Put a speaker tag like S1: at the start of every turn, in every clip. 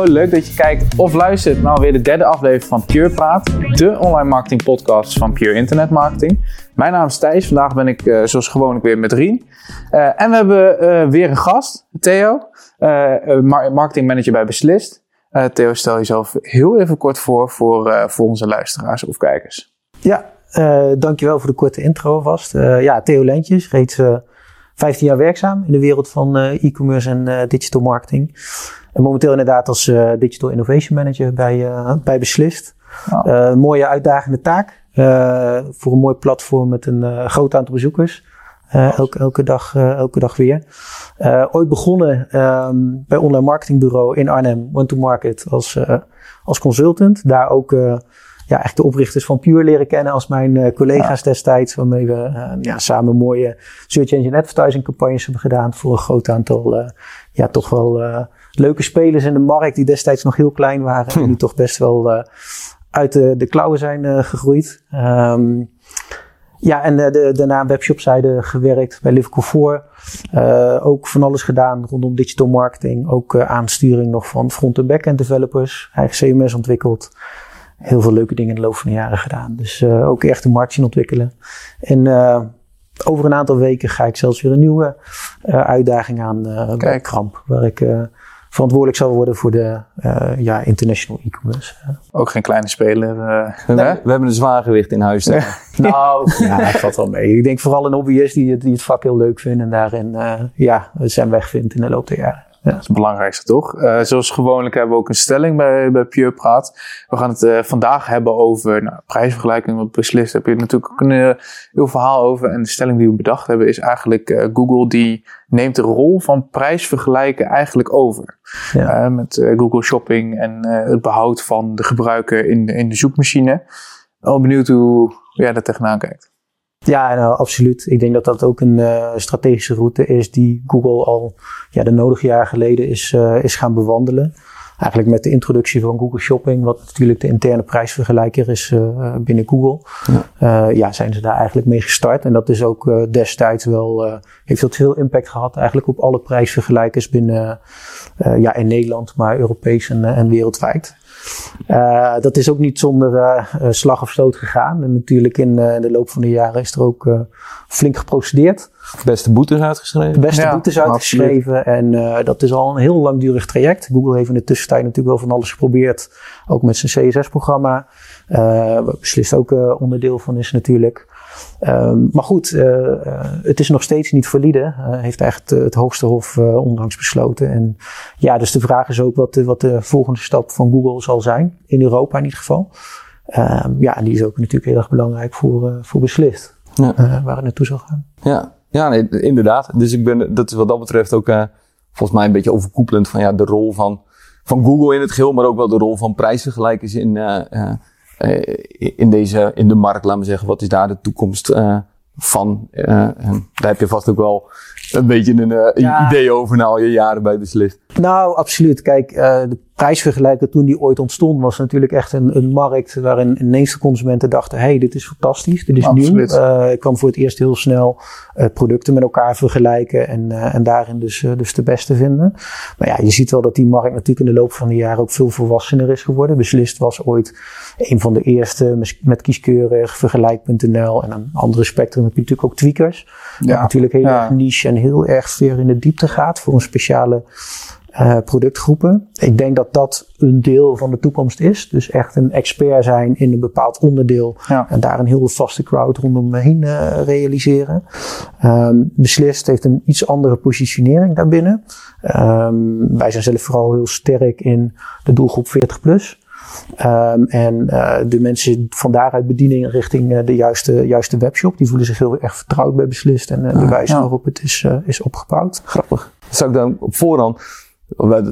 S1: Hallo, leuk dat je kijkt of luistert naar weer de derde aflevering van Pure Praat, de online marketing podcast van Pure Internet Marketing. Mijn naam is Thijs, vandaag ben ik uh, zoals gewoonlijk weer met Rien. Uh, en we hebben uh, weer een gast, Theo, marketing manager bij Beslist. Theo, stel jezelf heel even kort voor voor, voor onze luisteraars of kijkers.
S2: Ja, dankjewel voor de korte intro vast. ja, Theo Lentjes, reeds 15 jaar werkzaam in de wereld van e-commerce en digital marketing. En momenteel inderdaad als uh, Digital Innovation Manager bij, bij Beslist. Mooie uitdagende taak. voor een mooi platform met een groot aantal bezoekers. elke, elke, dag, elke dag weer. ooit begonnen um, bij online marketingbureau in Arnhem, One to Market, als, als consultant. Daar ook ja, echt de oprichters van Pure leren kennen als mijn uh, collega's destijds. Waarmee we uh, ja, samen mooie search engine advertising campagnes hebben gedaan voor een groot aantal, uh, ja, toch wel leuke spelers in de markt die destijds nog heel klein waren. En die toch best wel uit de, de klauwen zijn gegroeid. Um, ja, en de, daarna webshopzijde gewerkt bij Liverpool 4. Uh, ook van alles gedaan rondom digital marketing. Ook uh, aansturing nog van front- en back-end developers. Eigen CMS ontwikkeld. Heel veel leuke dingen in de loop van de jaren gedaan. Dus ook echt een markt ontwikkelen. En over een aantal weken ga ik zelfs weer een nieuwe uitdaging aan bij Kramp. Waar ik verantwoordelijk zal worden voor de uh, ja, international e-commerce.
S1: Ook geen kleine speler. Uh,
S3: nee, we hebben een zwaar gewicht in huis.
S2: nou, ja, dat valt wel mee. Ik denk vooral een hobbyist die, die het vak heel leuk vindt en daarin uh, ja, zijn weg vindt in de loop der jaren.
S1: Ja. Dat is het belangrijkste, toch? Uh, zoals gewoonlijk hebben we ook een stelling bij, bij Pure Praat. We gaan het uh, vandaag hebben over nou, prijsvergelijking. Wat beslist heb je natuurlijk ook een uh, heel verhaal over. En de stelling die we bedacht hebben is eigenlijk Google die neemt de rol van prijsvergelijken eigenlijk over. Ja. met Google Shopping en het behoud van de gebruiker in de, in de zoekmachine. Al benieuwd hoe jij daar tegenaan kijkt.
S2: Ja, nou, absoluut. Ik denk dat dat ook een uh, strategische route is die Google al ja, de nodige jaren geleden is, uh, is gaan bewandelen. Eigenlijk met de introductie van Google Shopping, wat natuurlijk de interne prijsvergelijker is uh, binnen Google. Ja. ja. zijn ze daar eigenlijk mee gestart. En dat is ook destijds wel, heeft dat veel impact gehad eigenlijk op alle prijsvergelijkers binnen, ja, in Nederland, maar Europees en, en wereldwijd. Uh, dat is ook niet zonder uh, slag of stoot gegaan. En natuurlijk in uh, de loop van de jaren is er ook flink geprocedeerd.
S3: Beste boetes uitgeschreven.
S2: Beste ja, boetes uitgeschreven. En dat is al een heel langdurig traject. Google heeft in de tussentijd natuurlijk wel van alles geprobeerd. Ook met zijn CSS-programma. waar beslist ook onderdeel van is natuurlijk. Um, maar goed, uh, het is nog steeds niet valide. Uh, heeft echt het hoogste hof onlangs besloten. En ja, dus de vraag is ook wat de, wat de volgende stap van Google zal zijn. In Europa in ieder geval. Um, ja, en die is ook natuurlijk heel erg belangrijk voor, voor beslist. Ja. waar het naartoe zal gaan.
S3: Ja, ja nee, inderdaad. Dus ik ben, dat is wat dat betreft ook volgens mij een beetje overkoepelend van ja, de rol van, van Google in het geheel. Maar ook wel de rol van prijsvergelijkers in uh, in, deze, in de markt, laten we zeggen. Wat is daar de toekomst uh, van? En daar heb je vast ook wel een beetje een, ja. idee over na al je jaren bij Beslist.
S2: Nou, absoluut. Kijk, de prijsvergelijker toen die ooit ontstond, was natuurlijk echt een, een markt waarin ineens de consumenten dachten: hey, dit is fantastisch, dit is Absoluut. nieuw. Uh, ik kan voor het eerst heel snel uh, producten met elkaar vergelijken en, uh, en daarin dus, dus de beste vinden. Maar ja, je ziet wel dat die markt natuurlijk in de loop van de jaren ook veel volwassener is geworden. Beslist was ooit een van de eerste met kieskeurig, vergelijk.nl en een andere spectrum heb je natuurlijk ook tweakers. Ja. natuurlijk heel ja. erg niche en heel erg ver in de diepte gaat voor een speciale uh, productgroepen. Ik denk dat dat een deel van de toekomst is. Dus echt een expert zijn in een bepaald onderdeel. Ja. En daar een heel vaste crowd rondomheen uh, realiseren. Um, Beslist heeft een iets andere positionering daarbinnen. Um, wij zijn zelf vooral heel sterk in de doelgroep 40 plus. Um, en uh, de mensen van daaruit bediening richting uh, de juiste, juiste webshop, die voelen zich heel erg vertrouwd bij Beslist en uh, de wijze ja. waarop het is, is opgebouwd.
S3: Grappig. Zou ik dan op voorhand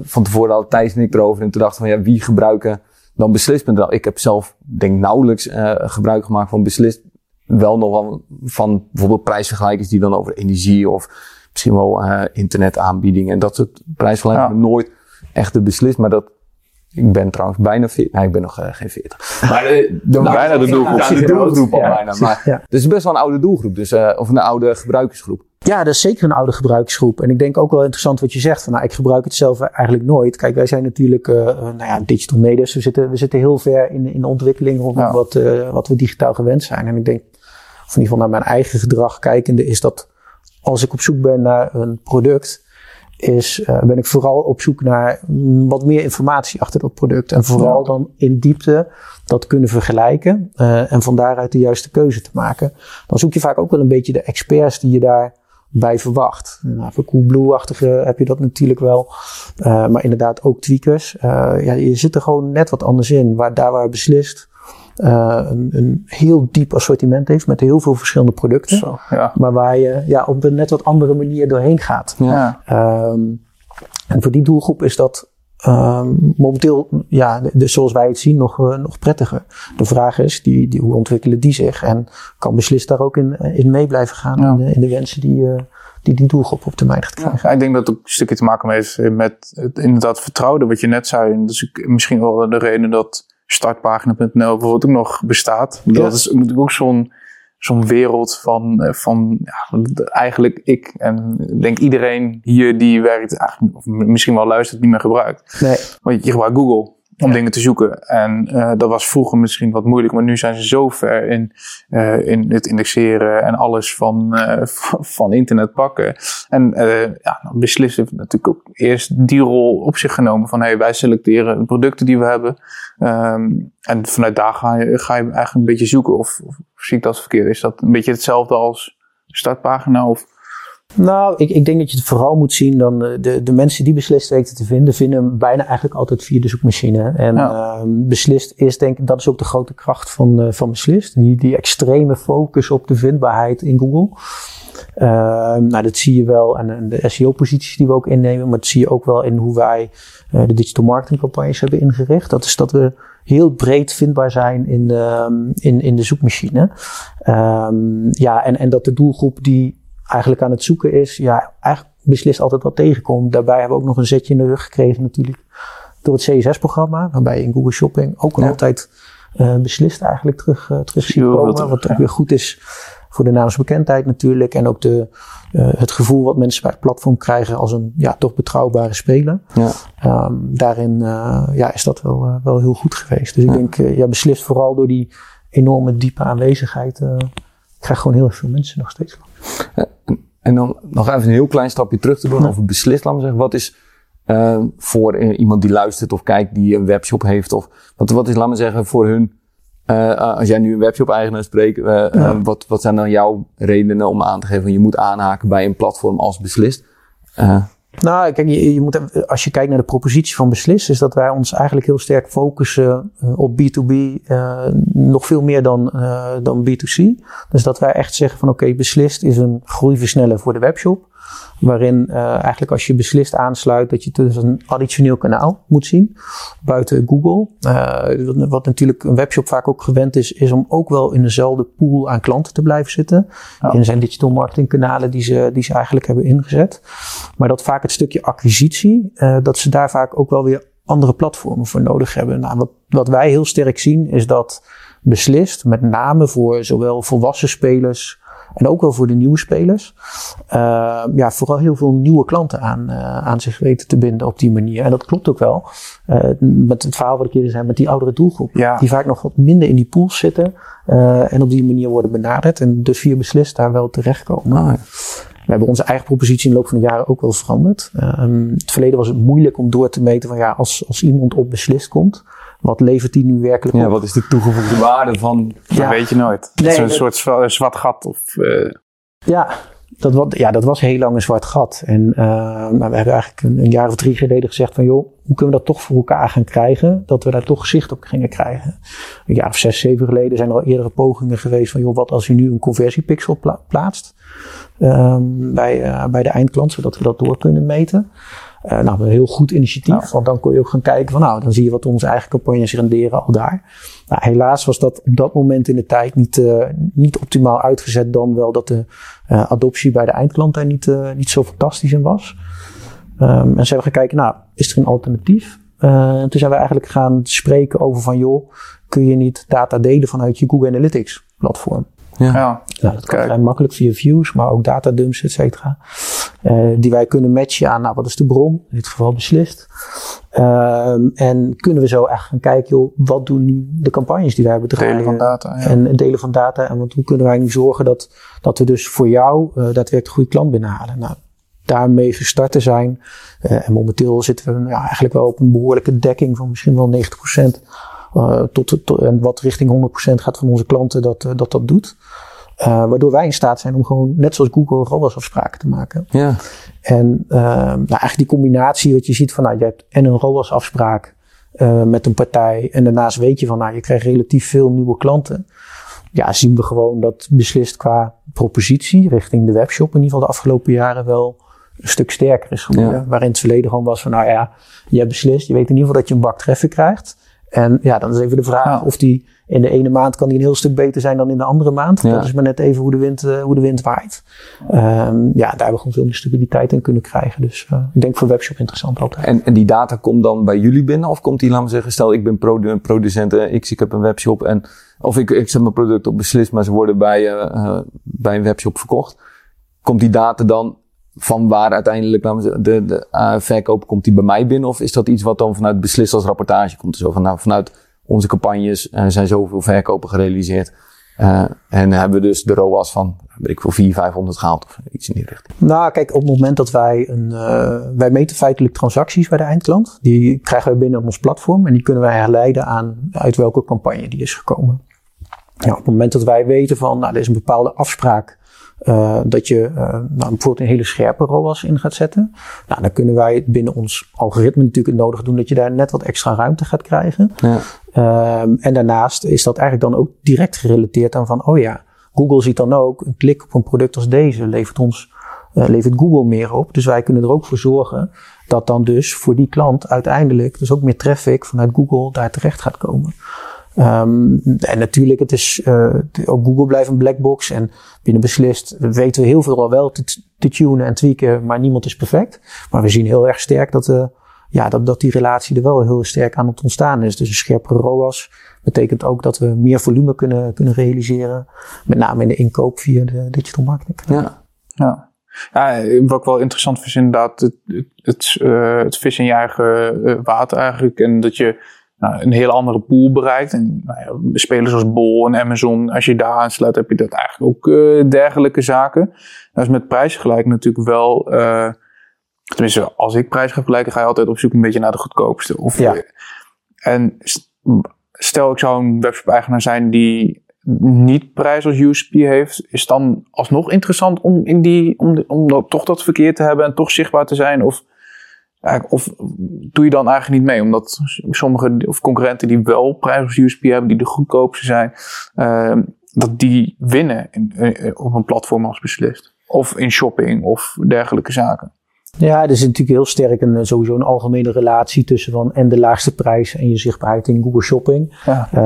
S3: van tevoren al Thijs en ik erover en toen dachten van ja, wie gebruiken dan beslist.nl? Ik heb zelf denk nauwelijks uh, gebruik gemaakt van beslist. Wel nog wel van bijvoorbeeld prijsvergelijkers die dan over energie of misschien wel uh, internetaanbiedingen en dat soort prijsvergelijkingen. Ja. Nooit echt de beslist, maar dat ik ben trouwens bijna 40. Nee, ik ben nog uh, geen 40. Maar uh, de, bijna de doelgroep. Ja, de doelgroep al bijna. Maar ja. het is best wel een oude doelgroep. Dus, uh, of een oude gebruikersgroep.
S2: Ja, dat is zeker een oude gebruikersgroep. En ik denk ook wel interessant wat je zegt. Van, nou, ik gebruik het zelf eigenlijk nooit. Kijk, wij zijn natuurlijk uh, nou ja, digital natives. We zitten, we zitten heel ver in, in de ontwikkeling rondom ja. wat, uh, wat we digitaal gewend zijn. En ik denk, of in ieder geval naar mijn eigen gedrag kijkende, is dat als ik op zoek ben naar een product, is, uh, ben ik vooral op zoek naar wat meer informatie achter dat product. En vooral dan in diepte dat kunnen vergelijken uh, en van daaruit de juiste keuze te maken. Dan zoek je vaak ook wel een beetje de experts die je daarbij verwacht. Nou, voor Coolblue-achtige heb je dat natuurlijk wel. Uh, maar inderdaad ook tweakers. ja, je zit er gewoon net wat anders in. Waar, daar waar beslist uh, een, een, heel diep assortiment heeft met heel veel verschillende producten.
S1: Zo, ja.
S2: Maar waar je ja, op een net wat andere manier doorheen gaat.
S1: Ja.
S2: Um, en voor die doelgroep is dat um, momenteel, ja, dus zoals wij het zien, nog, uh, nog prettiger. De vraag is, die, die, hoe ontwikkelen die zich? En kan beslist daar ook in, in mee blijven gaan ja. in, de, in de wensen die, uh, die die doelgroep op termijn gaat krijgen.
S1: Ja, ik denk dat het ook een stukje te maken heeft met het inderdaad vertrouwen, wat je net zei. En dat is misschien wel de reden dat startpagina.nl bijvoorbeeld ook nog bestaat. Ja. Dat is natuurlijk ook zo'n zo'n wereld van, van ja, eigenlijk ik en denk iedereen hier die werkt, of misschien wel luistert, niet meer gebruikt.
S2: Nee.
S1: Want je gebruikt Google om ja. dingen te zoeken. En uh, dat was vroeger misschien wat moeilijk, maar nu zijn ze zo ver in, uh, in het indexeren en alles van, uh, van internet pakken. En ja, Beslis heeft natuurlijk ook eerst die rol op zich genomen van hey, wij selecteren de producten die we hebben. Um, en vanuit daar ga je, ga je eigenlijk een beetje zoeken. Of, of zie ik dat verkeerd? Is dat een beetje hetzelfde als startpagina? Of
S2: nou, ik, ik denk dat je het vooral moet zien dan de, de mensen die beslist weten te vinden, vinden hem bijna eigenlijk altijd via de zoekmachine. En ja. uh, beslist is denk ik, dat is ook de grote kracht van, uh, van beslist. Die, die extreme focus op de vindbaarheid in Google. Uh, nou, dat zie je wel aan de SEO-posities die we ook innemen, maar dat zie je ook wel in hoe wij uh, de digital marketing campagnes hebben ingericht. Dat is dat we heel breed vindbaar zijn in, um, in, in de zoekmachine. Um, ja, en, en dat de doelgroep die eigenlijk aan het zoeken is, ja, eigenlijk beslist altijd wat tegenkomt. Daarbij hebben we ook nog een zetje in de rug gekregen natuurlijk door het CSS-programma, waarbij je in Google Shopping ook ja. altijd uh, beslist eigenlijk terug, uh, terug ziet komen. Terug, wat ook ja. weer goed is voor de naamsbekendheid natuurlijk. En ook de, uh, het gevoel wat mensen bij het platform krijgen als een ja, toch betrouwbare speler.
S3: Ja.
S2: Um, daarin ja, is dat wel, wel heel goed geweest. Dus ik denk, ja, beslist vooral door die enorme diepe aanwezigheid. Ik krijg gewoon heel erg veel mensen nog steeds van.
S3: En dan nog even een heel klein stapje terug te doen over beslist, laat me zeggen. Wat is uh, voor iemand die luistert of kijkt, die een webshop heeft? Of wat, wat is, laat me zeggen, voor hun, uh, als jij nu een webshop-eigenaar spreekt, ja. wat, wat zijn dan jouw redenen om aan te geven, je moet aanhaken bij een platform als beslist?
S2: Nou, kijk, je, je moet, als je kijkt naar de propositie van Beslis, is dat wij ons eigenlijk heel sterk focussen uh, op B2B, uh, nog veel meer dan, uh, dan B2C. Dus dat wij echt zeggen van oké, Beslist is een groeiversneller voor de webshop. Waarin eigenlijk als je beslist aansluit dat je dus een additioneel kanaal moet zien. Buiten Google. wat natuurlijk een webshop vaak ook gewend is, is om ook wel in dezelfde pool aan klanten te blijven zitten. Ja. In zijn digital marketing kanalen die ze, die ze eigenlijk hebben ingezet. Maar dat vaak het stukje acquisitie, uh, dat ze daar vaak ook wel weer andere platformen voor nodig hebben. Nou, wat, wat wij heel sterk zien is dat beslist, met name voor zowel volwassen spelers en ook wel voor de nieuwe spelers, uh, ja, vooral heel veel nieuwe klanten aan, uh, aan zich weten te binden op die manier. En dat klopt ook wel. Uh, met het verhaal wat ik eerder zei, met die oudere doelgroep.
S1: Ja.
S2: Die vaak nog wat minder in die pools zitten. en op die manier worden benaderd. En dus via beslist daar wel terechtkomen.
S3: Ah.
S2: We hebben onze eigen propositie in de loop van de jaren ook wel veranderd. Um, het verleden was het moeilijk om door te meten van ja, als, als iemand op beslist komt, wat levert die nu werkelijk
S3: ja,
S2: op?
S3: wat is de toegevoegde waarde van...
S1: Dat ja. weet je nooit.
S2: Nee,
S1: is een
S2: dat-
S1: soort zwart gat. Of, uh,
S2: Ja, dat, was, ja, dat was heel lang een zwart gat. En uh, nou, we hebben eigenlijk een, een, jaar of drie geleden gezegd van joh, hoe kunnen we dat toch voor elkaar gaan krijgen? Dat we daar toch zicht op gingen krijgen. Een jaar of zes, zeven geleden zijn er al eerdere pogingen geweest van joh, wat als je nu een conversiepixel pla plaatst um, bij, uh, bij de eindklant, zodat we dat door kunnen meten. Uh, nou, een heel goed initiatief,
S1: Nou.
S2: want dan kon je ook gaan kijken van nou, dan zie je wat onze eigen campagnes renderen al daar. Nou, helaas was dat op dat moment in de tijd niet, uh, niet optimaal uitgezet, dan wel dat de uh, adoptie bij de eindklant daar niet, uh, niet zo fantastisch in was. Um, en ze hebben gekeken, nou, is er een alternatief? Uh, en toen zijn we eigenlijk gaan spreken over van, joh, kun je niet data delen vanuit je Google Analytics platform?
S3: Ja.
S1: Ja.
S2: Nou, dat kan
S1: Kijk.
S2: vrij makkelijk via views, maar ook datadumps, et cetera. Eh, die wij kunnen matchen aan, nou, wat is de bron? In dit geval beslist. Ehm, en kunnen we zo echt gaan kijken, joh, wat doen nu de campagnes die wij hebben draaien?
S1: Delen van data. Ja.
S2: En delen van data. En want hoe kunnen wij nu zorgen dat, dat we dus voor jou eh daadwerkelijk goede klant binnenhalen? Nou, daarmee gestart te zijn. Eh, en momenteel zitten we ja, eigenlijk wel op een behoorlijke dekking van misschien wel 90%. eh tot, tot, en wat richting 100% gaat van onze klanten dat dat, dat doet. Eh, waardoor wij in staat zijn om gewoon, net zoals Google, ROAS-afspraken te maken.
S3: Ja.
S2: En uh, nou, eigenlijk die combinatie wat je ziet van, nou, je hebt en een ROAS-afspraak uh, met een partij. En daarnaast weet je van, nou, je krijgt relatief veel nieuwe klanten. Ja, zien we gewoon dat beslist qua propositie richting de webshop in ieder geval de afgelopen jaren wel een stuk sterker is geworden.
S3: Ja.
S2: Waarin het verleden gewoon was van, nou ja, je hebt beslist. Je weet in ieder geval dat je een bak treffer krijgt. En ja, dan is even de vraag
S1: Ja.
S2: of die in de ene maand kan die een heel stuk beter zijn dan in de andere maand.
S3: Ja.
S2: Dat is maar net even hoe de wind, eh, hoe de wind waait. Ehm, ja, daar hebben we gewoon veel meer stabiliteit in kunnen krijgen. Dus eh, ik denk voor webshop interessant altijd.
S3: En, en die data komt dan bij jullie binnen? Of komt die, laten we zeggen, stel ik ben produ- producent eh, X, ik heb een webshop en, of ik, ik zet mijn product op beslist, maar ze worden bij, bij een webshop verkocht. Komt die data dan van waar uiteindelijk de, de eh, verkoop, komt die bij mij binnen? Of is dat iets wat dan vanuit beslist als rapportage komt? Zo van, nou, vanuit onze campagnes eh, zijn zoveel verkopen gerealiseerd. Eh, en hebben we dus de ROAS van, weet ik veel, 400, 500 gehaald of iets in die richting.
S2: Nou, kijk, op het moment dat wij een. wij meten feitelijk transacties bij de eindklant. Die krijgen we binnen op ons platform. En die kunnen wij herleiden aan uit welke campagne die is gekomen. Ja, op het moment dat wij weten van. Nou, er is een bepaalde afspraak. Eh, dat je eh, nou, bijvoorbeeld een hele scherpe ROAS in gaat zetten. Nou, dan kunnen wij binnen ons algoritme natuurlijk het nodig doen dat je daar net wat extra ruimte gaat krijgen.
S3: Ja.
S2: Ehm, en daarnaast is dat eigenlijk dan ook direct gerelateerd aan van, oh ja, Google ziet dan ook een klik op een product als deze levert ons, eh, levert Google meer op. Dus wij kunnen er ook voor zorgen dat dan dus voor die klant uiteindelijk dus ook meer traffic vanuit Google daar terecht gaat komen. Ehm, en natuurlijk, het is, eh, ook Google blijft een black box en binnen beslist weten we heel veel al wel te, te tunen en tweaken, maar niemand is perfect. Maar we zien heel erg sterk dat, eh, ja, dat, dat die relatie er wel heel sterk aan het ontstaan is. Dus een scherpere ROAS betekent ook dat we meer volume kunnen, kunnen realiseren. Met name in de inkoop via de digital marketing.
S3: Ja.
S1: Ja. ja, wat ik wel interessant vind is inderdaad het, het, het, eh, het vis in je eigen water eigenlijk. En dat je nou, een heel andere pool bereikt. En nou ja, spelers als Bol en Amazon, als je daar aansluit, heb je dat eigenlijk ook eh, dergelijke zaken. Dat is met prijsvergelijking natuurlijk wel... eh, tenminste, als ik prijs ga vergelijken, ga je altijd op zoek een beetje naar de goedkoopste. Of,
S2: Ja.
S1: eh, En st- stel ik zou een webshop-eigenaar zijn die niet prijs als USP heeft, is het dan alsnog interessant om, in die, om, de- om dat- toch dat verkeer te hebben en toch zichtbaar te zijn? Of, of doe je dan eigenlijk niet mee? Omdat sommige of concurrenten die wel prijs als USP hebben, die de goedkoopste zijn, eh, dat die winnen in, eh, op een platform als beslist. Of in shopping of dergelijke zaken.
S2: Ja, er is natuurlijk heel sterk een, sowieso een algemene relatie tussen van en de laagste prijs en je zichtbaarheid in Google Shopping.
S1: Ja.
S2: Eh,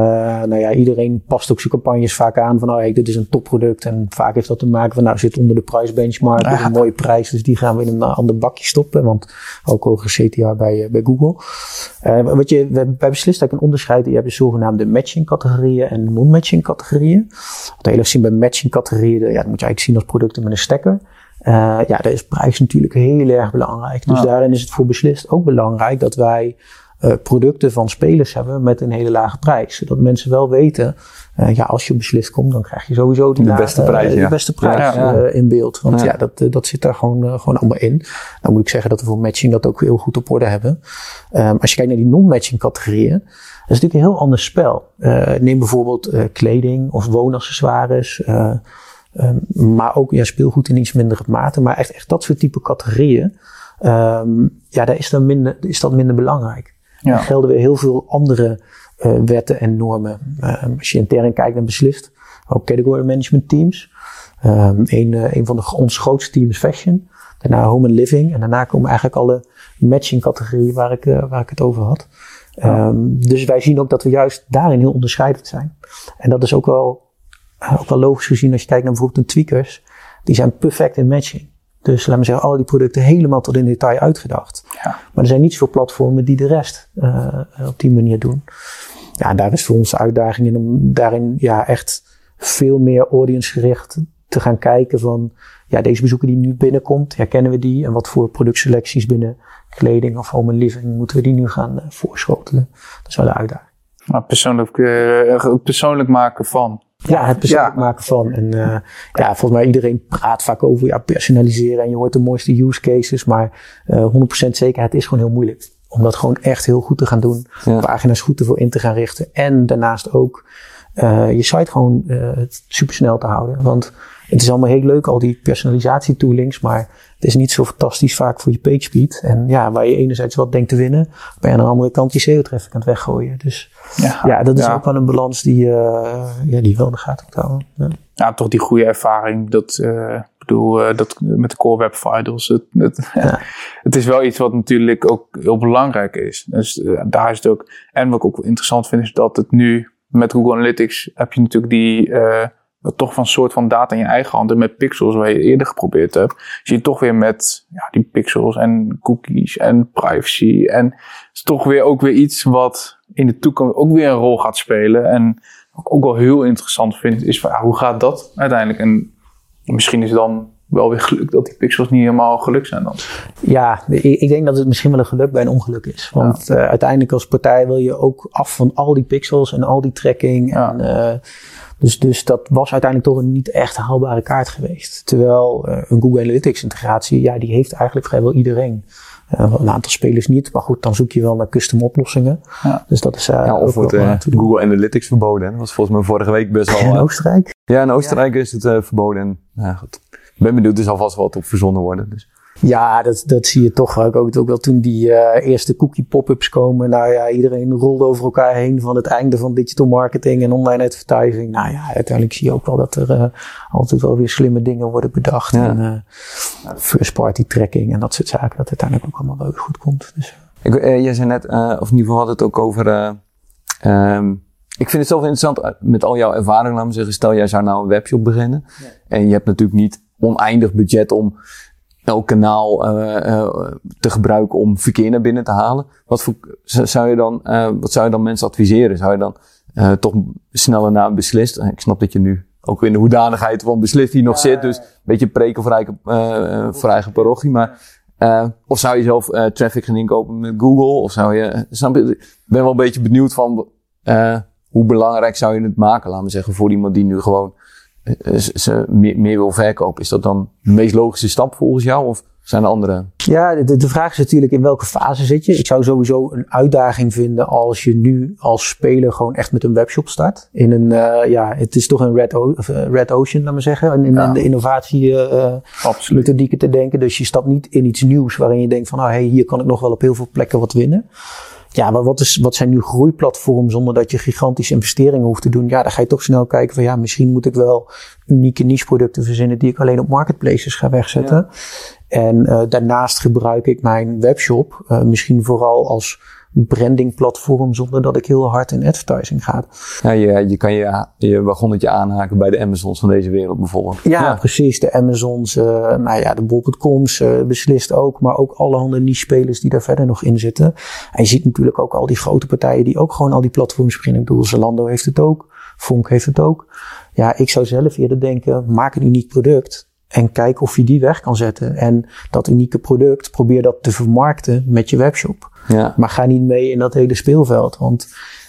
S2: nou ja, iedereen past ook zijn campagnes vaak aan van, oh, hey, dit is een topproduct. En vaak heeft dat te maken van, nou, zit onder de prijsbenchmark, is een mooie prijs, dus die gaan we in een ander bakje stoppen. Want ook hogere CTA bij, eh, bij Google. Eh, wat je, we- bij beslist eigenlijk een onderscheid. Je hebt de zogenaamde matching categorieën en non-matching categorieën. Wat heel erg zien bij matching categorieën, ja, dat moet je eigenlijk zien als producten met een stekker. Eh, ja, daar is prijs natuurlijk heel erg belangrijk. Dus
S1: Ja.
S2: daarin is het voor beslist ook belangrijk dat wij eh, producten van spelers hebben met een hele lage prijs. Zodat mensen wel weten, eh, ja, als je beslist komt, dan krijg je sowieso die
S3: De
S2: lage-
S3: beste prijs, ja.
S2: De beste prijs
S1: Ja,
S2: in beeld. Want ja, dat, dat zit daar gewoon, gewoon allemaal in. Dan moet ik zeggen dat we voor matching dat ook heel goed op orde hebben. Ehm, als je kijkt naar die non-matching categorieën, dat is natuurlijk een heel ander spel. Neem bijvoorbeeld kleding of woonaccessoires. Eh, ehm, maar ook ja, speelgoed in iets mindere mate. Maar echt, echt dat soort type categorieën. ehm, ja, daar is, dan minder, is dat minder belangrijk.
S1: Ja.
S2: Er gelden weer heel veel andere eh, wetten en normen. Ehm, als je intern kijkt naar beslist, ook category management teams. Een, eh, een van de, ons grootste teams is fashion. Daarna home and living. En daarna komen eigenlijk alle matching categorieën waar ik, eh, waar ik het over had. Dus wij zien ook dat we juist daarin heel onderscheidend zijn. En dat is ook wel, ook wel logisch gezien als je kijkt naar bijvoorbeeld een tweakers. Die zijn perfect in matching. Dus laat me zeggen, al die producten helemaal tot in detail uitgedacht.
S1: Ja.
S2: Maar er zijn niet zoveel platformen die de rest eh, op die manier doen. Ja, daar is voor ons de uitdaging in om daarin ja, echt veel meer audience-gericht te gaan kijken van, ja, deze bezoeker die nu binnenkomt, herkennen we die? En wat voor productselecties binnen kleding of home and living moeten we die nu gaan uh, voorschotelen? Dat is wel de uitdaging.
S1: Maar persoonlijk, uh, persoonlijk maken van.
S2: Ja, het persoonlijk maken van. En uh, ja, volgens mij iedereen praat vaak over ja, personaliseren en je hoort de mooiste use cases. Maar uh, 100% zekerheid is gewoon heel moeilijk. Om dat gewoon echt heel goed te gaan doen. Ja. Pagina's goed ervoor in te gaan richten. En daarnaast ook uh, je site gewoon uh, super snel te houden. Want het is allemaal heel leuk, al die personalisatie toolings, maar het is niet zo fantastisch vaak voor je page speed. En ja, waar je enerzijds wat denkt te winnen, ben je aan de andere kant je SEO-traffic aan het weggooien. Dus ja, ja dat is ja. ook wel een balans die, uh, ja, die wel in de gaten moet houden. Ja.
S1: ja, toch die goede ervaring. Dat, uh, bedoel, uh, dat met de Core Web Vitals. Het, het, het is wel iets wat natuurlijk ook heel belangrijk is. Dus daar is het ook. En wat ik ook interessant vind, is dat het nu met Google Analytics heb je natuurlijk die. Uh, toch van soort van data in je eigen hand. En met pixels, waar je eerder geprobeerd hebt, zie je toch weer met ja, die pixels en cookies en privacy. En het is toch weer ook weer iets wat in de toekomst ook weer een rol gaat spelen. En wat ik ook wel heel interessant vind, is van, ja, hoe gaat dat uiteindelijk? En misschien is dan wel weer geluk dat die pixels niet helemaal geluk zijn dan.
S2: Ja, ik denk dat het misschien wel een geluk bij een ongeluk is. Want ja. uh, uiteindelijk als partij wil je ook af van al die pixels en al die tracking. Ja. En, uh, dus, dus dat was uiteindelijk toch een niet echt haalbare kaart geweest. Terwijl uh, een Google Analytics integratie, ja, die heeft eigenlijk vrijwel iedereen. Uh, een aantal spelers niet, maar goed, dan zoek je wel naar custom oplossingen.
S3: Ja.
S2: Dus dat is uh,
S3: ja, of wordt uh, Google Analytics verboden. Dat was volgens mij vorige week best wel.
S2: In Oostenrijk?
S3: Ja, in Oostenrijk ja. is het verboden. En, ja, goed. Ik ben benieuwd, er zal vast wat op verzonnen worden. Dus.
S2: Ja, dat, dat zie je toch ook, ook, ook wel toen die uh, eerste cookie pop-ups komen. Nou ja, iedereen rolde over elkaar heen van het einde van digital marketing en online advertising. Nou ja, uiteindelijk zie je ook wel dat er uh, altijd wel weer slimme dingen worden bedacht. Ja. En uh, first party tracking en dat soort zaken. Dat uiteindelijk ook allemaal wel goed komt. Dus,
S3: Ik, jij zei net, of in ieder geval had het ook over... Um, ik vind het zelf interessant, met al jouw ervaring, laat me zeggen, stel jij zou nou een webshop beginnen. Ja. En je hebt natuurlijk niet oneindig budget om elk kanaal uh, uh, te gebruiken om verkeer naar binnen te halen. Wat voor, zou je dan, uh, wat zou je dan mensen adviseren? Zou je dan toch sneller naar een beslist? Ik snap dat je nu ook in de hoedanigheid van beslist hier nog zit, dus een beetje preken voor eigen, voor eigen parochie. Maar, of zou je zelf traffic gaan inkopen met Google? Of zou je, snap je, ik ben wel een beetje benieuwd van, hoe belangrijk zou je het maken, laten we zeggen, voor iemand die nu gewoon ze meer, meer wil verkopen. Is dat dan de meest logische stap volgens jou? Of zijn er andere?
S2: Ja, de, de vraag is natuurlijk in welke fase zit je. Ik zou sowieso een uitdaging vinden als je nu als speler gewoon echt met een webshop start. In een, uh, ja, het is toch een red, o red ocean, laat maar zeggen. In, in ja. de innovatie uh, methodieken te denken. Dus je stapt niet in iets nieuws waarin je denkt van, nou hey, hier kan ik nog wel op heel veel plekken wat winnen. Ja, maar wat, is, wat zijn nu groeiplatforms zonder dat je gigantische investeringen hoeft te doen? Ja, dan ga je toch snel kijken van ja, misschien moet ik wel unieke niche producten verzinnen die ik alleen op marketplaces ga wegzetten. Ja. En uh, daarnaast gebruik ik mijn webshop uh, misschien vooral als brandingplatform zonder dat ik heel hard in advertising ga.
S3: Ja, je, je kan je, je wagonnetje aanhaken bij de Amazons van deze wereld bijvoorbeeld.
S2: Ja, ja. precies. De Amazons, uh, nou ja, de bol.coms uh, beslist ook, maar ook allerhande niche spelers die daar verder nog in zitten. En je ziet natuurlijk ook al die grote partijen die ook gewoon al die platforms beginnen. Ik bedoel, Zalando heeft het ook, Fonk heeft het ook. Ja, ik zou zelf eerder denken, maak een uniek product. En kijk of je die weg kan zetten. En dat unieke product, probeer dat te vermarkten met je webshop.
S3: Ja.
S2: Maar ga niet mee in dat hele speelveld. Want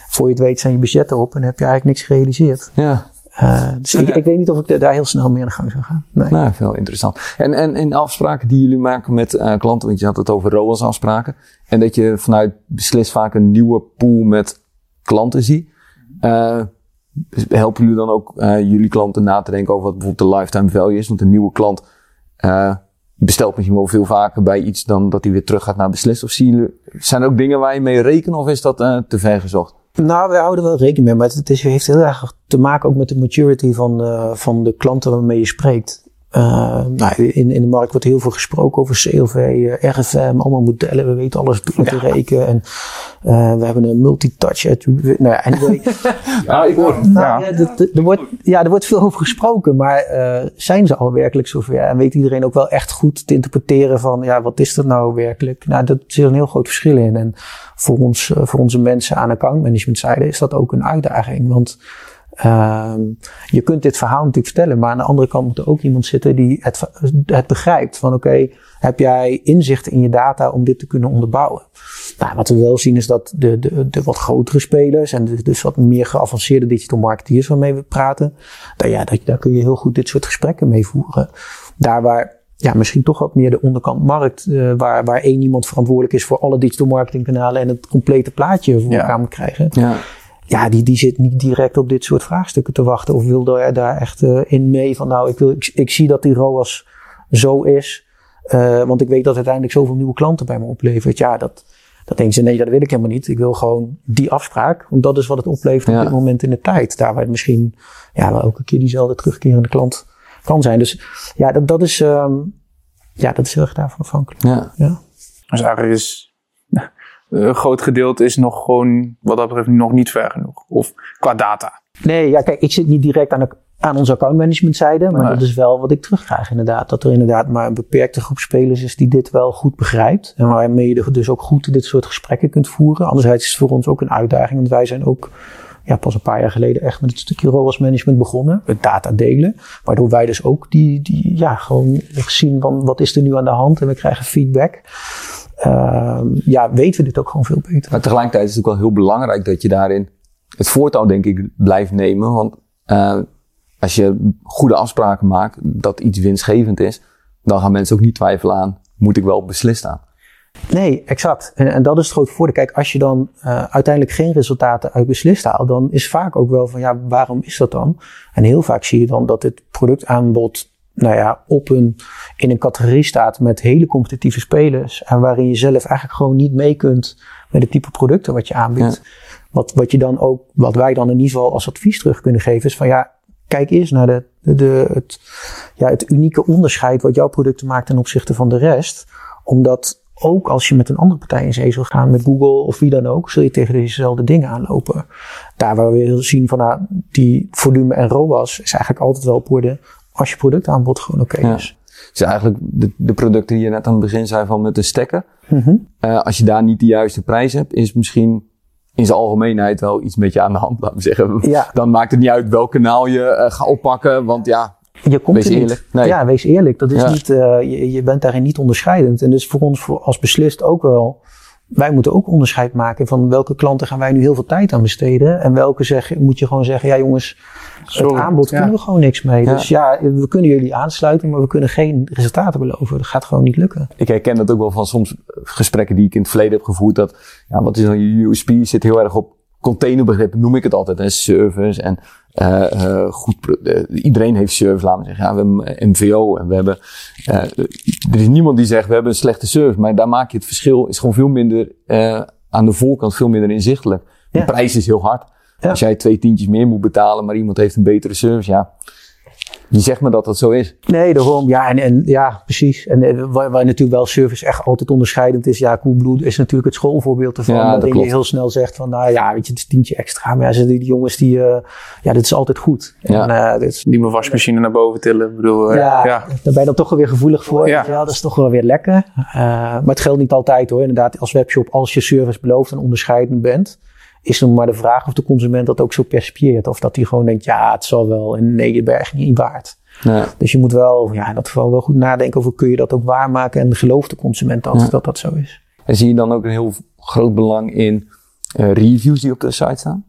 S2: voor je het weet zijn je budgetten op en heb je eigenlijk niks gerealiseerd.
S3: Ja.
S2: Uh, dus ik, ik, weet niet of ik daar heel snel mee aan de gang zou gaan. Nee.
S3: Nou, veel interessant. En, en, en afspraken die jullie maken met uh, klanten, want je had het over ROAS afspraken. En dat je vanuit beslist vaak een nieuwe pool met klanten ziet. Uh, helpen jullie dan ook jullie klanten na te denken over wat bijvoorbeeld de lifetime value is? Want een nieuwe klant bestelt misschien wel veel vaker bij iets dan dat hij weer terug gaat naar beslist. Of jullie, zijn er ook dingen waar je mee rekent of is dat uh, te ver gezocht?
S2: Nou, we houden wel rekening mee, maar het is, heeft heel erg te maken ook met de maturity van, uh, van de klanten waarmee je spreekt. Uh, nou, in, in de markt wordt heel veel gesproken over CLV, uh, RFM, allemaal modellen. We weten alles door te ja. rekenen. En uh, we hebben een multitouch. Nou ja, anyway.
S3: ja, ik hoor.
S2: Nou, ja. Ja, er, wordt, ja, er wordt veel over gesproken, maar zijn ze al werkelijk zover? En weet iedereen ook wel echt goed te interpreteren van, ja, wat is dat nou werkelijk? Nou, dat zit een heel groot verschil in. En voor ons, voor onze mensen aan accountmanagement zijde is dat ook een uitdaging. Want Ehm, je kunt dit verhaal natuurlijk vertellen, maar aan de andere kant moet er ook iemand zitten die het, het begrijpt. Van oké, heb jij inzicht in je data om dit te kunnen onderbouwen? Nou, wat we wel zien is dat de, de, de wat grotere spelers en dus wat meer geavanceerde digital marketeers waarmee we praten, daar, ja, daar, daar kun je heel goed dit soort gesprekken mee voeren. Daar waar ja, misschien toch wat meer de onderkant markt, uh, waar, waar één iemand verantwoordelijk is voor alle digital marketing kanalen en het complete plaatje voor elkaar moet krijgen.
S3: Ja.
S2: Ja, die, die zit niet direct op dit soort vraagstukken te wachten. Of wil daar, daar echt uh, in mee van, nou, ik, wil, ik, ik zie dat die ROAS zo is. Uh, want ik weet dat uiteindelijk zoveel nieuwe klanten bij me oplevert. Ja, dat, dat denken ze, nee, dat wil ik helemaal niet. Ik wil gewoon die afspraak. Want dat is wat het oplevert ja. op dit moment in de tijd. Daar waar het misschien ja, wel elke keer diezelfde terugkerende klant kan zijn. Dus ja, dat, dat is, um, ja, dat is heel erg daarvan afhankelijk.
S3: Ja.
S2: ja.
S1: Dus eigenlijk is een groot gedeelte is nog gewoon, wat dat betreft, nog niet ver genoeg. Of qua data.
S2: Nee, ja, kijk, ik zit niet direct aan, de, aan onze accountmanagement zijde, maar nee. dat is wel wat ik terugkrijg inderdaad. Dat er inderdaad maar een beperkte groep spelers is die dit wel goed begrijpt. En waarmee je dus ook goed dit soort gesprekken kunt voeren. Anderzijds is het voor ons ook een uitdaging, want wij zijn ook ja, pas een paar jaar geleden echt met het stukje ROAS management begonnen. Het data delen. Waardoor wij dus ook die, die ja, gewoon zien van wat is er nu aan de hand en we krijgen feedback. Uh, ja, weten we dit ook gewoon veel beter.
S3: Maar tegelijkertijd is het ook wel heel belangrijk dat je daarin het voortouw, denk ik, blijft nemen. Want uh, als je goede afspraken maakt dat iets winstgevend is, dan gaan mensen ook niet twijfelen aan, moet ik wel beslist staan.
S2: Nee, exact. En, en dat is het grote voordeel. Kijk, als je dan uh, uiteindelijk geen resultaten uit beslist haalt, dan is vaak ook wel van ja, waarom is dat dan? En heel vaak zie je dan dat het productaanbod nou ja, op een, in een categorie staat met hele competitieve spelers. En waarin je zelf eigenlijk gewoon niet mee kunt met het type producten wat je aanbiedt. Ja. Wat, wat je dan ook, wat wij dan in ieder geval als advies terug kunnen geven, is van ja, kijk eerst naar de, de, de, het, ja, het unieke onderscheid wat jouw producten maakt ten opzichte van de rest. Omdat ook als je met een andere partij in zee zal gaan, met Google of wie dan ook, zul je tegen dezezelfde dingen aanlopen. Daar waar we zien van nou, die volume en ROAS is eigenlijk altijd wel op orde als je productaanbod gewoon oké okay
S3: ja.
S2: is.
S3: Dus eigenlijk de, de, producten die je net aan het begin zei van met de stekker.
S2: Mm -hmm.
S3: uh, als je daar niet de juiste prijs hebt, is misschien in zijn algemeenheid wel iets met je aan de hand, laten we zeggen.
S2: Ja.
S3: Dan maakt het niet uit welk kanaal je uh, gaat oppakken, want ja,
S2: je komt
S3: wees
S2: er niet.
S3: eerlijk. Nee.
S2: Ja, wees eerlijk. Dat is
S3: Ja.
S2: niet, uh, je, je bent daarin niet onderscheidend. En dus voor ons voor, als beslist ook wel. Wij moeten ook onderscheid maken van welke klanten gaan wij nu heel veel tijd aan besteden. En welke zeg, moet je gewoon zeggen, ja jongens,
S1: Sorry,
S2: het aanbod
S1: ja.
S2: kunnen we gewoon niks mee.
S3: Ja.
S2: Dus ja, we kunnen jullie aansluiten, maar we kunnen geen resultaten beloven. Dat gaat gewoon niet lukken.
S3: Ik herken dat ook wel van soms gesprekken die ik in het verleden heb gevoerd. Dat, ja, wat is dan je USP? Zit heel erg op containerbegrippen, noem ik het altijd. En service en uh, uh, goed, uh, iedereen heeft service, laten we zeggen. Ja, we hebben MVO en we hebben, er is niemand die zegt we hebben een slechte service. Maar daar maak je het verschil, is gewoon veel minder, aan de voorkant veel minder inzichtelijk. De
S2: Ja.
S3: prijs is heel hard.
S2: Ja.
S3: Als jij twee tientjes meer moet betalen, maar iemand heeft een betere service, ja. Je zegt me dat dat zo is.
S2: Nee, daarom. Ja, en, en ja, precies. En eh, waar, waar natuurlijk wel service echt altijd onderscheidend is. Ja, Coolblue is natuurlijk het schoolvoorbeeld ervan.
S3: Ja, dat
S2: waarin je heel snel zegt van, nou ja, weet je, het is tientje extra. Maar ja, ze- die jongens die, uh, ja, dit is altijd goed.
S3: Ja.
S2: En, uh, dit is,
S1: Die mijn wasmachine naar boven tillen. Ik bedoel, uh,
S2: ja,
S1: ja.
S2: daar ben je dan toch wel weer gevoelig voor.
S1: Ja.
S2: Dat is toch wel weer lekker. Uh, maar het geldt niet altijd hoor. Inderdaad, als webshop, als je service belooft en onderscheidend bent, is dan maar de vraag of de consument dat ook zo percipieert. Of dat hij gewoon denkt, ja, het zal wel. En nee, je bent echt niet waard.
S3: Ja.
S2: Dus je moet wel, ja, in dat geval wel goed nadenken over kun je dat ook waarmaken en gelooft de consument dat
S3: Ja.
S2: dat, dat zo is.
S3: En zie je dan ook een heel groot belang in uh, reviews die op de site staan?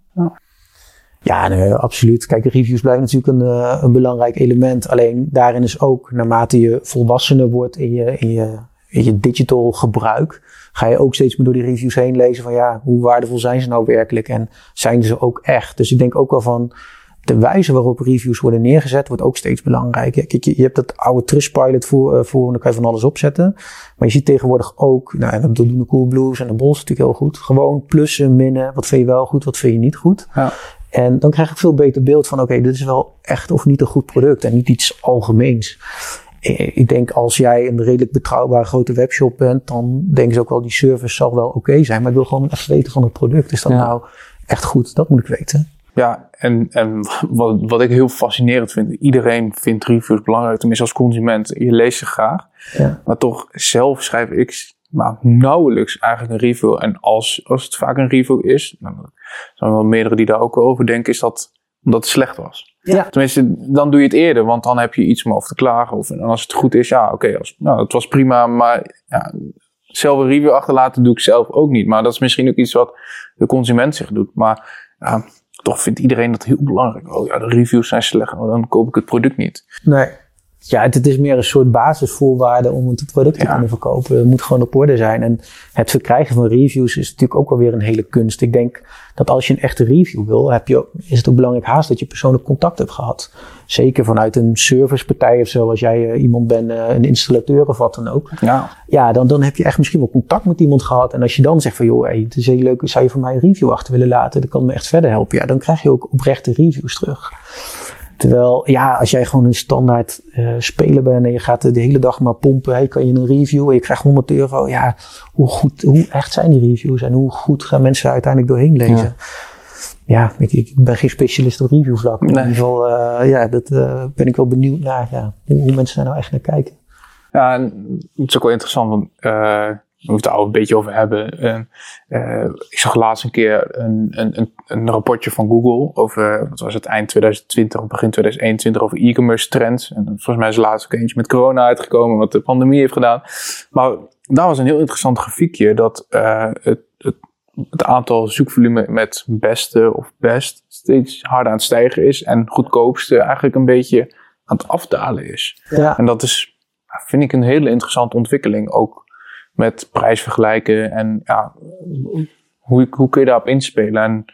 S2: Ja, nee, absoluut. Kijk, de reviews blijven natuurlijk een, uh, een belangrijk element. Alleen daarin is ook, naarmate je volwassener wordt in je, in je, je digital gebruik, ga je ook steeds meer door die reviews heen lezen van ja, hoe waardevol zijn ze nou werkelijk en zijn ze ook echt? Dus ik denk ook wel van de wijze waarop reviews worden neergezet wordt ook steeds belangrijker. Kijk, je, je hebt dat oude Trustpilot voor, uh, voor, en dan kan je van alles opzetten. Maar je ziet tegenwoordig ook, nou, dat doen de Coolblues en de Bols natuurlijk heel goed. Gewoon plussen, minnen, wat vind je wel goed, wat vind je niet goed.
S1: Ja.
S2: En dan krijg ik veel beter beeld van, oké, okay, dit is wel echt of niet een goed product en niet iets algemeens. Ik denk als jij een redelijk betrouwbare grote webshop bent, dan denken ze ook wel die service zal wel oké okay zijn. Maar ik wil gewoon even weten van het product. Is dat ja. nou echt goed? Dat moet ik weten.
S1: Ja, en, en wat, wat ik heel fascinerend vind, iedereen vindt reviews belangrijk, tenminste als consument. Je leest ze graag.
S2: Ja.
S1: Maar toch, zelf schrijf ik maar nauwelijks eigenlijk een review. En als, als het vaak een review is, nou, er zijn wel meerdere die daar ook over denken, is dat omdat het slecht was.
S2: Ja.
S1: Tenminste, dan doe je het eerder, want dan heb je iets om over te klagen. Of en als het goed is, ja, oké, als nou, het was prima, maar ja, zelf een review achterlaten doe ik zelf ook niet. Maar dat is misschien ook iets wat de consument zich doet. Maar ja, toch vindt iedereen dat heel belangrijk. Oh ja, de reviews zijn slecht, oh, dan koop ik het product niet.
S2: Nee. Ja, het, het is meer een soort basisvoorwaarde om het product te
S1: Ja.
S2: kunnen verkopen. Het moet gewoon op orde zijn. En het verkrijgen van reviews is natuurlijk ook wel weer een hele kunst. Ik denk dat als je een echte review wil, heb je, is het ook belangrijk haast dat je persoonlijk contact hebt gehad. Zeker vanuit een servicepartij of zo, als jij eh, iemand bent, eh, een installateur of wat dan ook.
S1: Ja,
S2: Ja, dan, dan heb je echt misschien wel contact met iemand gehad. En als je dan zegt van, joh, hey, het is heel leuk, zou je van mij een review achter willen laten? Dat kan me echt verder helpen. Ja, dan krijg je ook oprechte reviews terug. Terwijl, ja, als jij gewoon een standaard eh, speler bent en je gaat de hele dag maar pompen, hey, kan je een review en je krijgt 100 euro. Ja, hoe goed, hoe echt zijn die reviews en hoe goed gaan mensen er uiteindelijk doorheen lezen? Ja, ik, ik ben geen specialist op reviewvlak. maar In ieder geval, eh, ja, dat eh, ben ik wel benieuwd naar, ja, hoe, hoe mensen daar nou echt naar kijken.
S1: Ja, en het is ook wel interessant, want we moeten het al een beetje over hebben. En, eh, ik zag laatst een keer een, een, een, een rapportje van Google over, wat was het, eind 2020 of begin 2021 over e-commerce trends. En volgens mij is laatst ook eentje met corona uitgekomen, wat de pandemie heeft gedaan. Maar daar was een heel interessant grafiekje dat eh, het, het, het aantal zoekvolume met beste of best steeds harder aan het stijgen is en goedkoopste eigenlijk een beetje aan het afdalen is.
S2: Ja,
S1: En dat is, vind ik, een hele interessante ontwikkeling. Ook met prijsvergelijken en ja, hoe, hoe kun je daarop inspelen. En,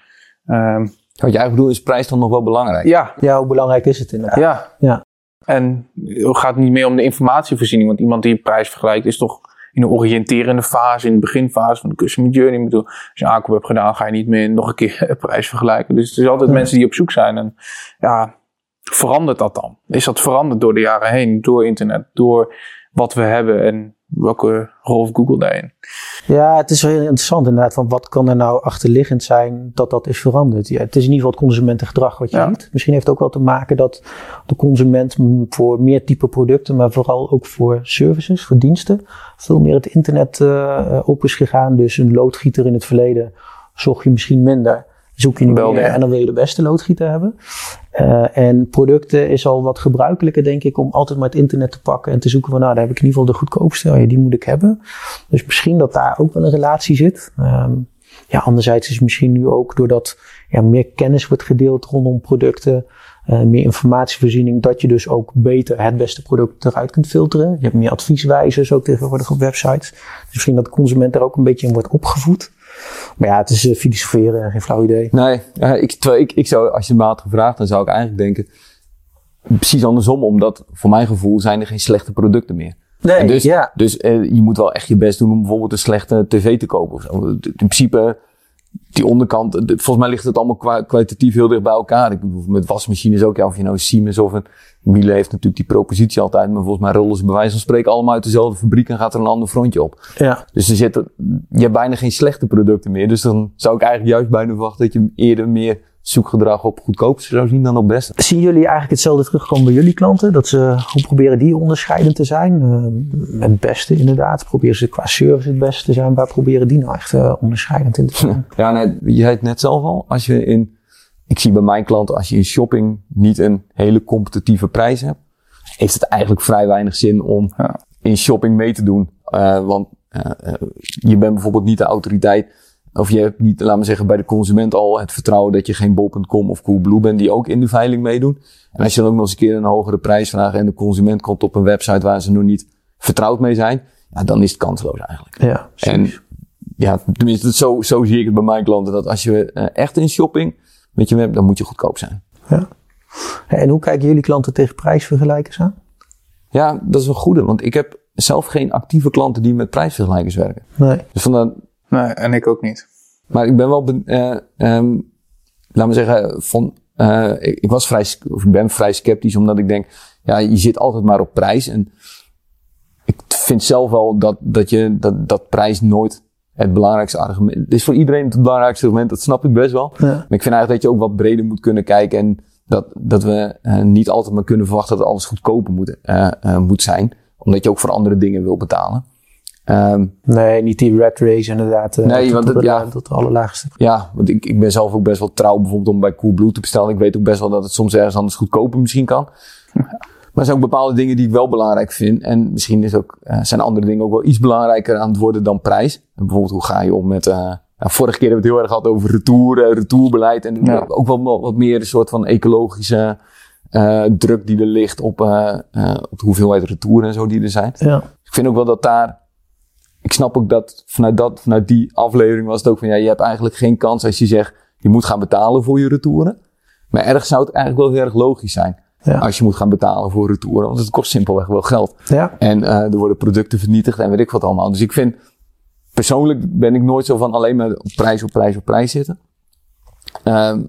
S1: ehm,
S3: Wat jij bedoelt, is prijs dan nog wel belangrijk?
S1: ja,
S2: ja, hoe belangrijk is het inderdaad?
S1: ja.
S2: Ja.
S1: En het gaat niet meer om de informatievoorziening. Want iemand die een prijs vergelijkt is toch in een oriënterende fase, in de beginfase van de customer journey. Ik bedoel, als je een aankoop hebt gedaan, ga je niet meer nog een keer een prijs vergelijken. Dus er zijn altijd
S2: Ja.
S1: mensen die op zoek zijn. En ja, verandert dat dan? Is dat veranderd door de jaren heen? Door internet, door wat we hebben en welke rol heeft Google daarin?
S2: Ja, het is wel heel interessant inderdaad. Van wat kan er nou achterliggend zijn dat dat is veranderd? Ja, het is in ieder geval het consumentengedrag wat je
S1: Ja.
S2: ziet. Misschien heeft het ook wel te maken dat de consument voor meer type producten, maar vooral ook voor services, voor diensten, veel meer het internet eh, op is gegaan. Dus een loodgieter in het verleden zocht je misschien minder. Zoek je nu
S1: Wel
S2: meer en dan wil je de beste loodgieter hebben. Eh, en producten is al wat gebruikelijker, denk ik, om altijd maar het internet te pakken en te zoeken van, nou, daar heb ik in ieder geval de goedkoopste. Oh ja, die moet ik hebben. Dus misschien dat daar ook wel een relatie zit. Ehm, ja, anderzijds is misschien nu ook doordat ja, meer kennis wordt gedeeld rondom producten, eh, meer informatievoorziening, dat je dus ook beter het beste product eruit kunt filteren. Je hebt meer advieswijzers ook tegenwoordig op websites. Dus misschien dat de consument er ook een beetje in wordt opgevoed. Maar ja, het is eh, filosoferen, geen flauw idee.
S3: Nee, eh, ik, terwijl ik, ik zou, als je me had gevraagd, dan zou ik eigenlijk denken, precies andersom, omdat voor mijn gevoel zijn er geen slechte producten meer.
S2: Nee,
S3: En dus
S2: ja.
S3: dus eh, je moet wel echt je best doen om bijvoorbeeld een slechte tv te kopen. Of zo. In principe, die onderkant, de- volgens mij ligt het allemaal kwa- kwalitatief heel dicht bij elkaar. Ik bedoel, met wasmachines ook, ja, of je nou een Siemens of een Miele heeft natuurlijk die propositie altijd, maar volgens mij rollen ze bij wijze van spreken allemaal uit dezelfde fabriek en gaat er een ander frontje op.
S2: ja.
S3: Dus er zitten, je hebt bijna geen slechte producten meer. Dus dan zou ik eigenlijk juist bijna verwachten dat je eerder meer zoekgedrag op goedkoopste zou zien dan op beste.
S2: Zien jullie eigenlijk hetzelfde terugkomen bij jullie klanten? Dat ze hoe proberen die onderscheidend te zijn? Eh, het beste inderdaad. Proberen ze qua service het beste te zijn? Waar proberen die nou echt eh, onderscheidend in te zijn?
S3: Ja, nee, je zei het net zelf al. Als je in, ik zie bij mijn klanten, als je in shopping niet een hele competitieve prijs hebt, heeft het eigenlijk vrij weinig zin om
S1: Ja.
S3: in shopping mee te doen. Eh, want je bent bijvoorbeeld niet de autoriteit, of je hebt niet, laten we zeggen, bij de consument al het vertrouwen dat je geen bol.com of Coolblue bent die ook in de veiling meedoen. En als je dan ook nog eens een keer een hogere prijs vraagt en de consument komt op een website waar ze nog niet vertrouwd mee zijn, ja, dan is het kansloos eigenlijk.
S2: Ja,
S3: En ja, tenminste, zo, zo zie ik het bij mijn klanten. Dat als je eh, echt in shopping met je web, dan moet je goedkoop zijn.
S2: En hoe kijken jullie klanten tegen prijsvergelijkers aan?
S3: Ja, dat is een goede. Want ik heb zelf geen actieve klanten die met prijsvergelijkers werken.
S2: Nee.
S3: Dus vandaar,
S1: Nee, en ik ook niet.
S3: maar ik ben wel, ben, eh, ehm, laat me zeggen, van, eh, ik, ik was vrij, of ik ben vrij sceptisch omdat ik denk, ja, je zit altijd maar op prijs. En ik vind zelf wel dat, dat je, dat, dat prijs nooit het belangrijkste argument, het is voor iedereen het belangrijkste argument, dat snap ik best wel.
S2: Ja.
S3: Maar ik vind eigenlijk dat je ook wat breder moet kunnen kijken. En dat, dat we eh, niet altijd maar kunnen verwachten dat alles goedkoper moet, eh, eh, moet zijn. Omdat je ook voor andere dingen wil betalen. Ehm,
S2: Nee, niet die red race inderdaad. eh,
S3: Nee,
S2: tot
S3: want het- ja.
S2: tot de allerlaagste.
S3: ja, want ik, ik ben zelf ook best wel trouw bijvoorbeeld om bij Coolblue te bestellen. Ik weet ook best wel dat het soms ergens anders goedkoper misschien kan. Maar er zijn ook bepaalde dingen die ik wel belangrijk vind. En misschien is ook, eh, zijn andere dingen ook wel iets belangrijker aan het worden dan prijs. En bijvoorbeeld hoe ga je om met... eh, nou, vorige keer hebben we het heel erg gehad over retour, retourbeleid. En
S1: Ja.
S3: ook wel wat- meer een soort van ecologische druk die er ligt op, op de hoeveelheid retour en zo die er zijn.
S2: Ja.
S3: Ik vind ook wel dat daar. Ik snap ook dat vanuit, dat vanuit die aflevering was het ook van ja, je hebt eigenlijk geen kans als je zegt je moet gaan betalen voor je retouren. Maar ergens zou het eigenlijk wel heel erg logisch zijn
S2: Ja.
S3: als je moet gaan betalen voor retouren, want het kost simpelweg wel geld.
S2: Ja.
S3: En eh, er worden producten vernietigd en weet ik wat allemaal. Dus ik vind, persoonlijk ben ik nooit zo van alleen maar op prijs, op prijs, op prijs zitten. Ehm,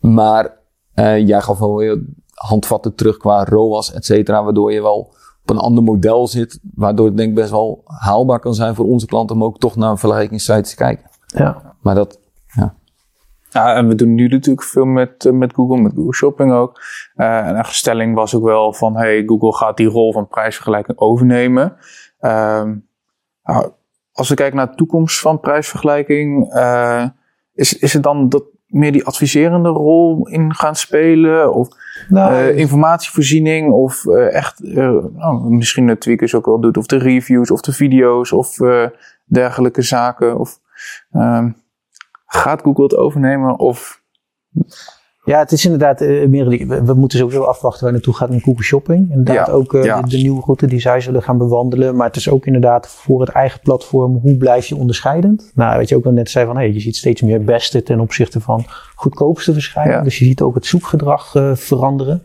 S3: maar eh, jij gaf wel weer handvatten terug qua ROAS, et cetera, waardoor je wel op een ander model zit, waardoor het denk ik best wel haalbaar kan zijn voor onze klanten om ook toch naar een vergelijkingssite te kijken.
S2: Ja.
S3: Maar dat, ja.
S1: Ja, en we doen nu natuurlijk veel met, eh, met Google, met Google Shopping ook. Eh, en een stelling was ook wel van, hey, Google gaat die rol van prijsvergelijking overnemen. Ehm, nou, als we kijken naar de toekomst van prijsvergelijking, eh, is, is het dan dat meer die adviserende rol in gaan spelen? Of
S2: Nou,
S1: eh, informatievoorziening? Of eh, echt, eh, nou, misschien de tweakers ook wel doet, of de reviews, of de video's, of eh, dergelijke zaken? Of, ehm, gaat Google het overnemen? Of
S2: Ja, het is inderdaad eh, meer. We, moeten sowieso afwachten waar naartoe gaat met Google Shopping. Inderdaad
S1: Ja,
S2: ook eh,
S1: ja.
S2: de, de nieuwe route die zij zullen gaan bewandelen. Maar het is ook inderdaad voor het eigen platform. Hoe blijf je onderscheidend? Nou, weet je ook al net zei van, hey, je ziet steeds meer beste ten opzichte van goedkoopste verschijnen.
S1: Ja.
S2: Dus je ziet ook het zoekgedrag eh, veranderen.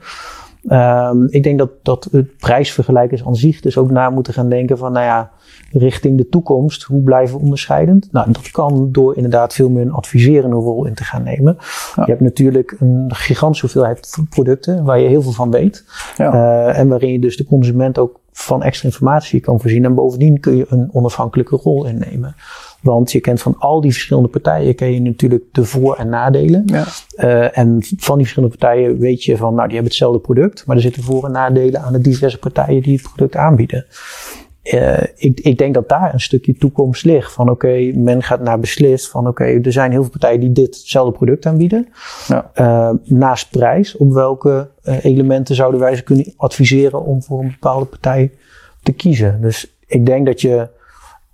S2: Ehm, ik denk dat, dat het prijsvergelijkers aan zich dus ook na moeten gaan denken van, nou ja, richting de toekomst, hoe blijven we onderscheidend? Nou, dat kan door inderdaad veel meer een adviserende rol in te gaan nemen.
S1: Ja.
S2: Je hebt natuurlijk een gigantische hoeveelheid producten waar je heel veel van weet.
S1: Ja.
S2: Eh, en waarin je dus de consument ook van extra informatie kan voorzien. En bovendien kun je een onafhankelijke rol innemen. Want je kent van al die verschillende partijen, ken je natuurlijk de voor- en nadelen.
S1: ja.
S2: Eh, en van die verschillende partijen weet je van, nou, die hebben hetzelfde product, maar er zitten voor- en nadelen aan de diverse partijen die het product aanbieden. Eh, ik, ik denk dat daar een stukje toekomst ligt. Van oké, men gaat naar beslist van oké, er zijn heel veel partijen die ditzelfde product aanbieden.
S1: Ja.
S2: Eh, naast prijs, op welke elementen zouden wij ze kunnen adviseren om voor een bepaalde partij te kiezen. Dus ik denk dat je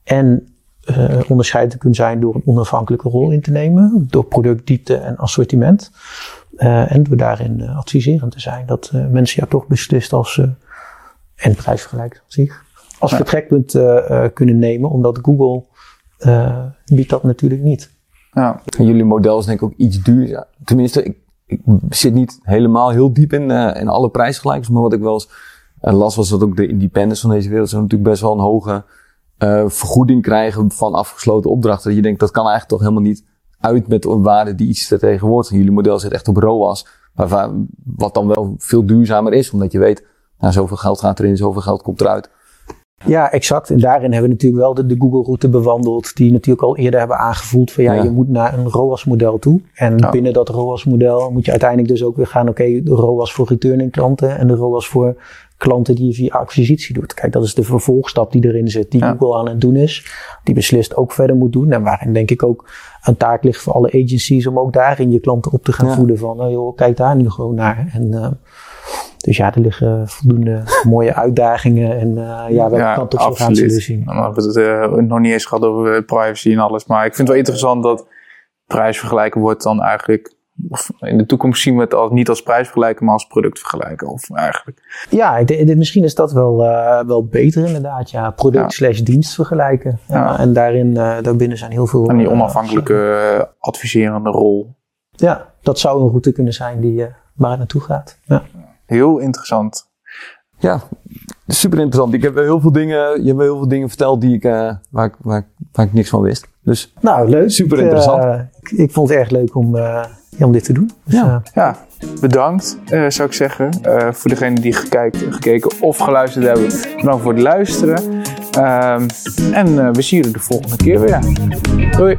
S2: en eh onderscheidend kunt zijn door een onafhankelijke rol in te nemen, door productdiepte en assortiment. Eh, en door daarin eh, adviserend te zijn. Dat eh, mensen ja toch beslist als, eh en prijsvergelijkers op zich, als
S1: Ja.
S2: vertrekpunt eh, eh, kunnen nemen, omdat Google eh, biedt dat natuurlijk niet.
S1: ja.
S3: En jullie model is denk ik ook iets duurder. Tenminste, ik, ik zit niet helemaal heel diep in, eh, in alle prijsgelijkers. Maar wat ik wel eens las was dat ook de independents van deze wereld... zijn natuurlijk best wel een hoge eh, vergoeding krijgen van afgesloten opdrachten. Dat je denkt, dat kan eigenlijk toch helemaal niet uit met een waarde die iets tegenwoordigt. En jullie model zit echt op ROAS. Waarvan, wat dan wel veel duurzamer is. Omdat je weet, nou, zoveel geld gaat erin, zoveel geld komt eruit.
S2: Ja, exact. En daarin hebben we natuurlijk wel de, de Google-route bewandeld, die natuurlijk al eerder hebben aangevoeld van ja,
S3: Ja.
S2: je moet naar een ROAS-model toe. En
S1: Ja.
S2: binnen dat ROAS-model moet je uiteindelijk dus ook weer gaan, oké, de ROAS voor returning klanten en de ROAS voor klanten die je via acquisitie doet. Kijk, dat is de vervolgstap die erin zit, die
S1: Ja.
S2: Google aan het doen is, die beslist ook verder moet doen. En waarin denk ik ook een taak ligt voor alle agencies om ook daarin je klanten op te gaan
S3: Ja.
S2: voeden van, nou joh, kijk daar nu gewoon naar. En eh, dus ja, er liggen voldoende mooie uitdagingen en eh, ja, welke kant op zo gaan zien.
S1: Hebben we het eh, nog niet eens gehad over privacy en alles. Maar ik vind het wel interessant dat prijsvergelijken wordt dan eigenlijk... Of in de toekomst zien we het als, niet als prijsvergelijken, maar als product vergelijken. Of eigenlijk.
S2: Ja, ik denk- misschien is dat wel, eh, wel beter inderdaad. Ja, product
S1: Ja.
S2: slash dienst vergelijken. Ja,
S1: Ja.
S2: En daarin, eh, daarbinnen zijn heel veel...
S1: En die
S2: eh,
S1: onafhankelijke adviserende rol.
S2: ja, dat zou een route kunnen zijn die, eh, waar het naartoe gaat. Ja.
S1: Heel interessant.
S3: Ja, super interessant. Ik heb wel heel veel dingen, je hebt wel heel veel dingen verteld die ik, eh, waar, ik, waar, ik- waar ik niks van wist. Dus
S2: Nou, leuk.
S3: Super
S2: Ik,
S3: interessant.
S2: eh, ik, ik vond het erg leuk om, eh, om dit te doen. Dus,
S3: Ja.
S2: eh,
S1: Ja, bedankt eh, zou ik zeggen. Eh, voor degenen die gekijkt, gekeken of geluisterd hebben. Bedankt voor het luisteren. Ehm, en eh, we zien jullie de volgende keer weer.
S2: Doei.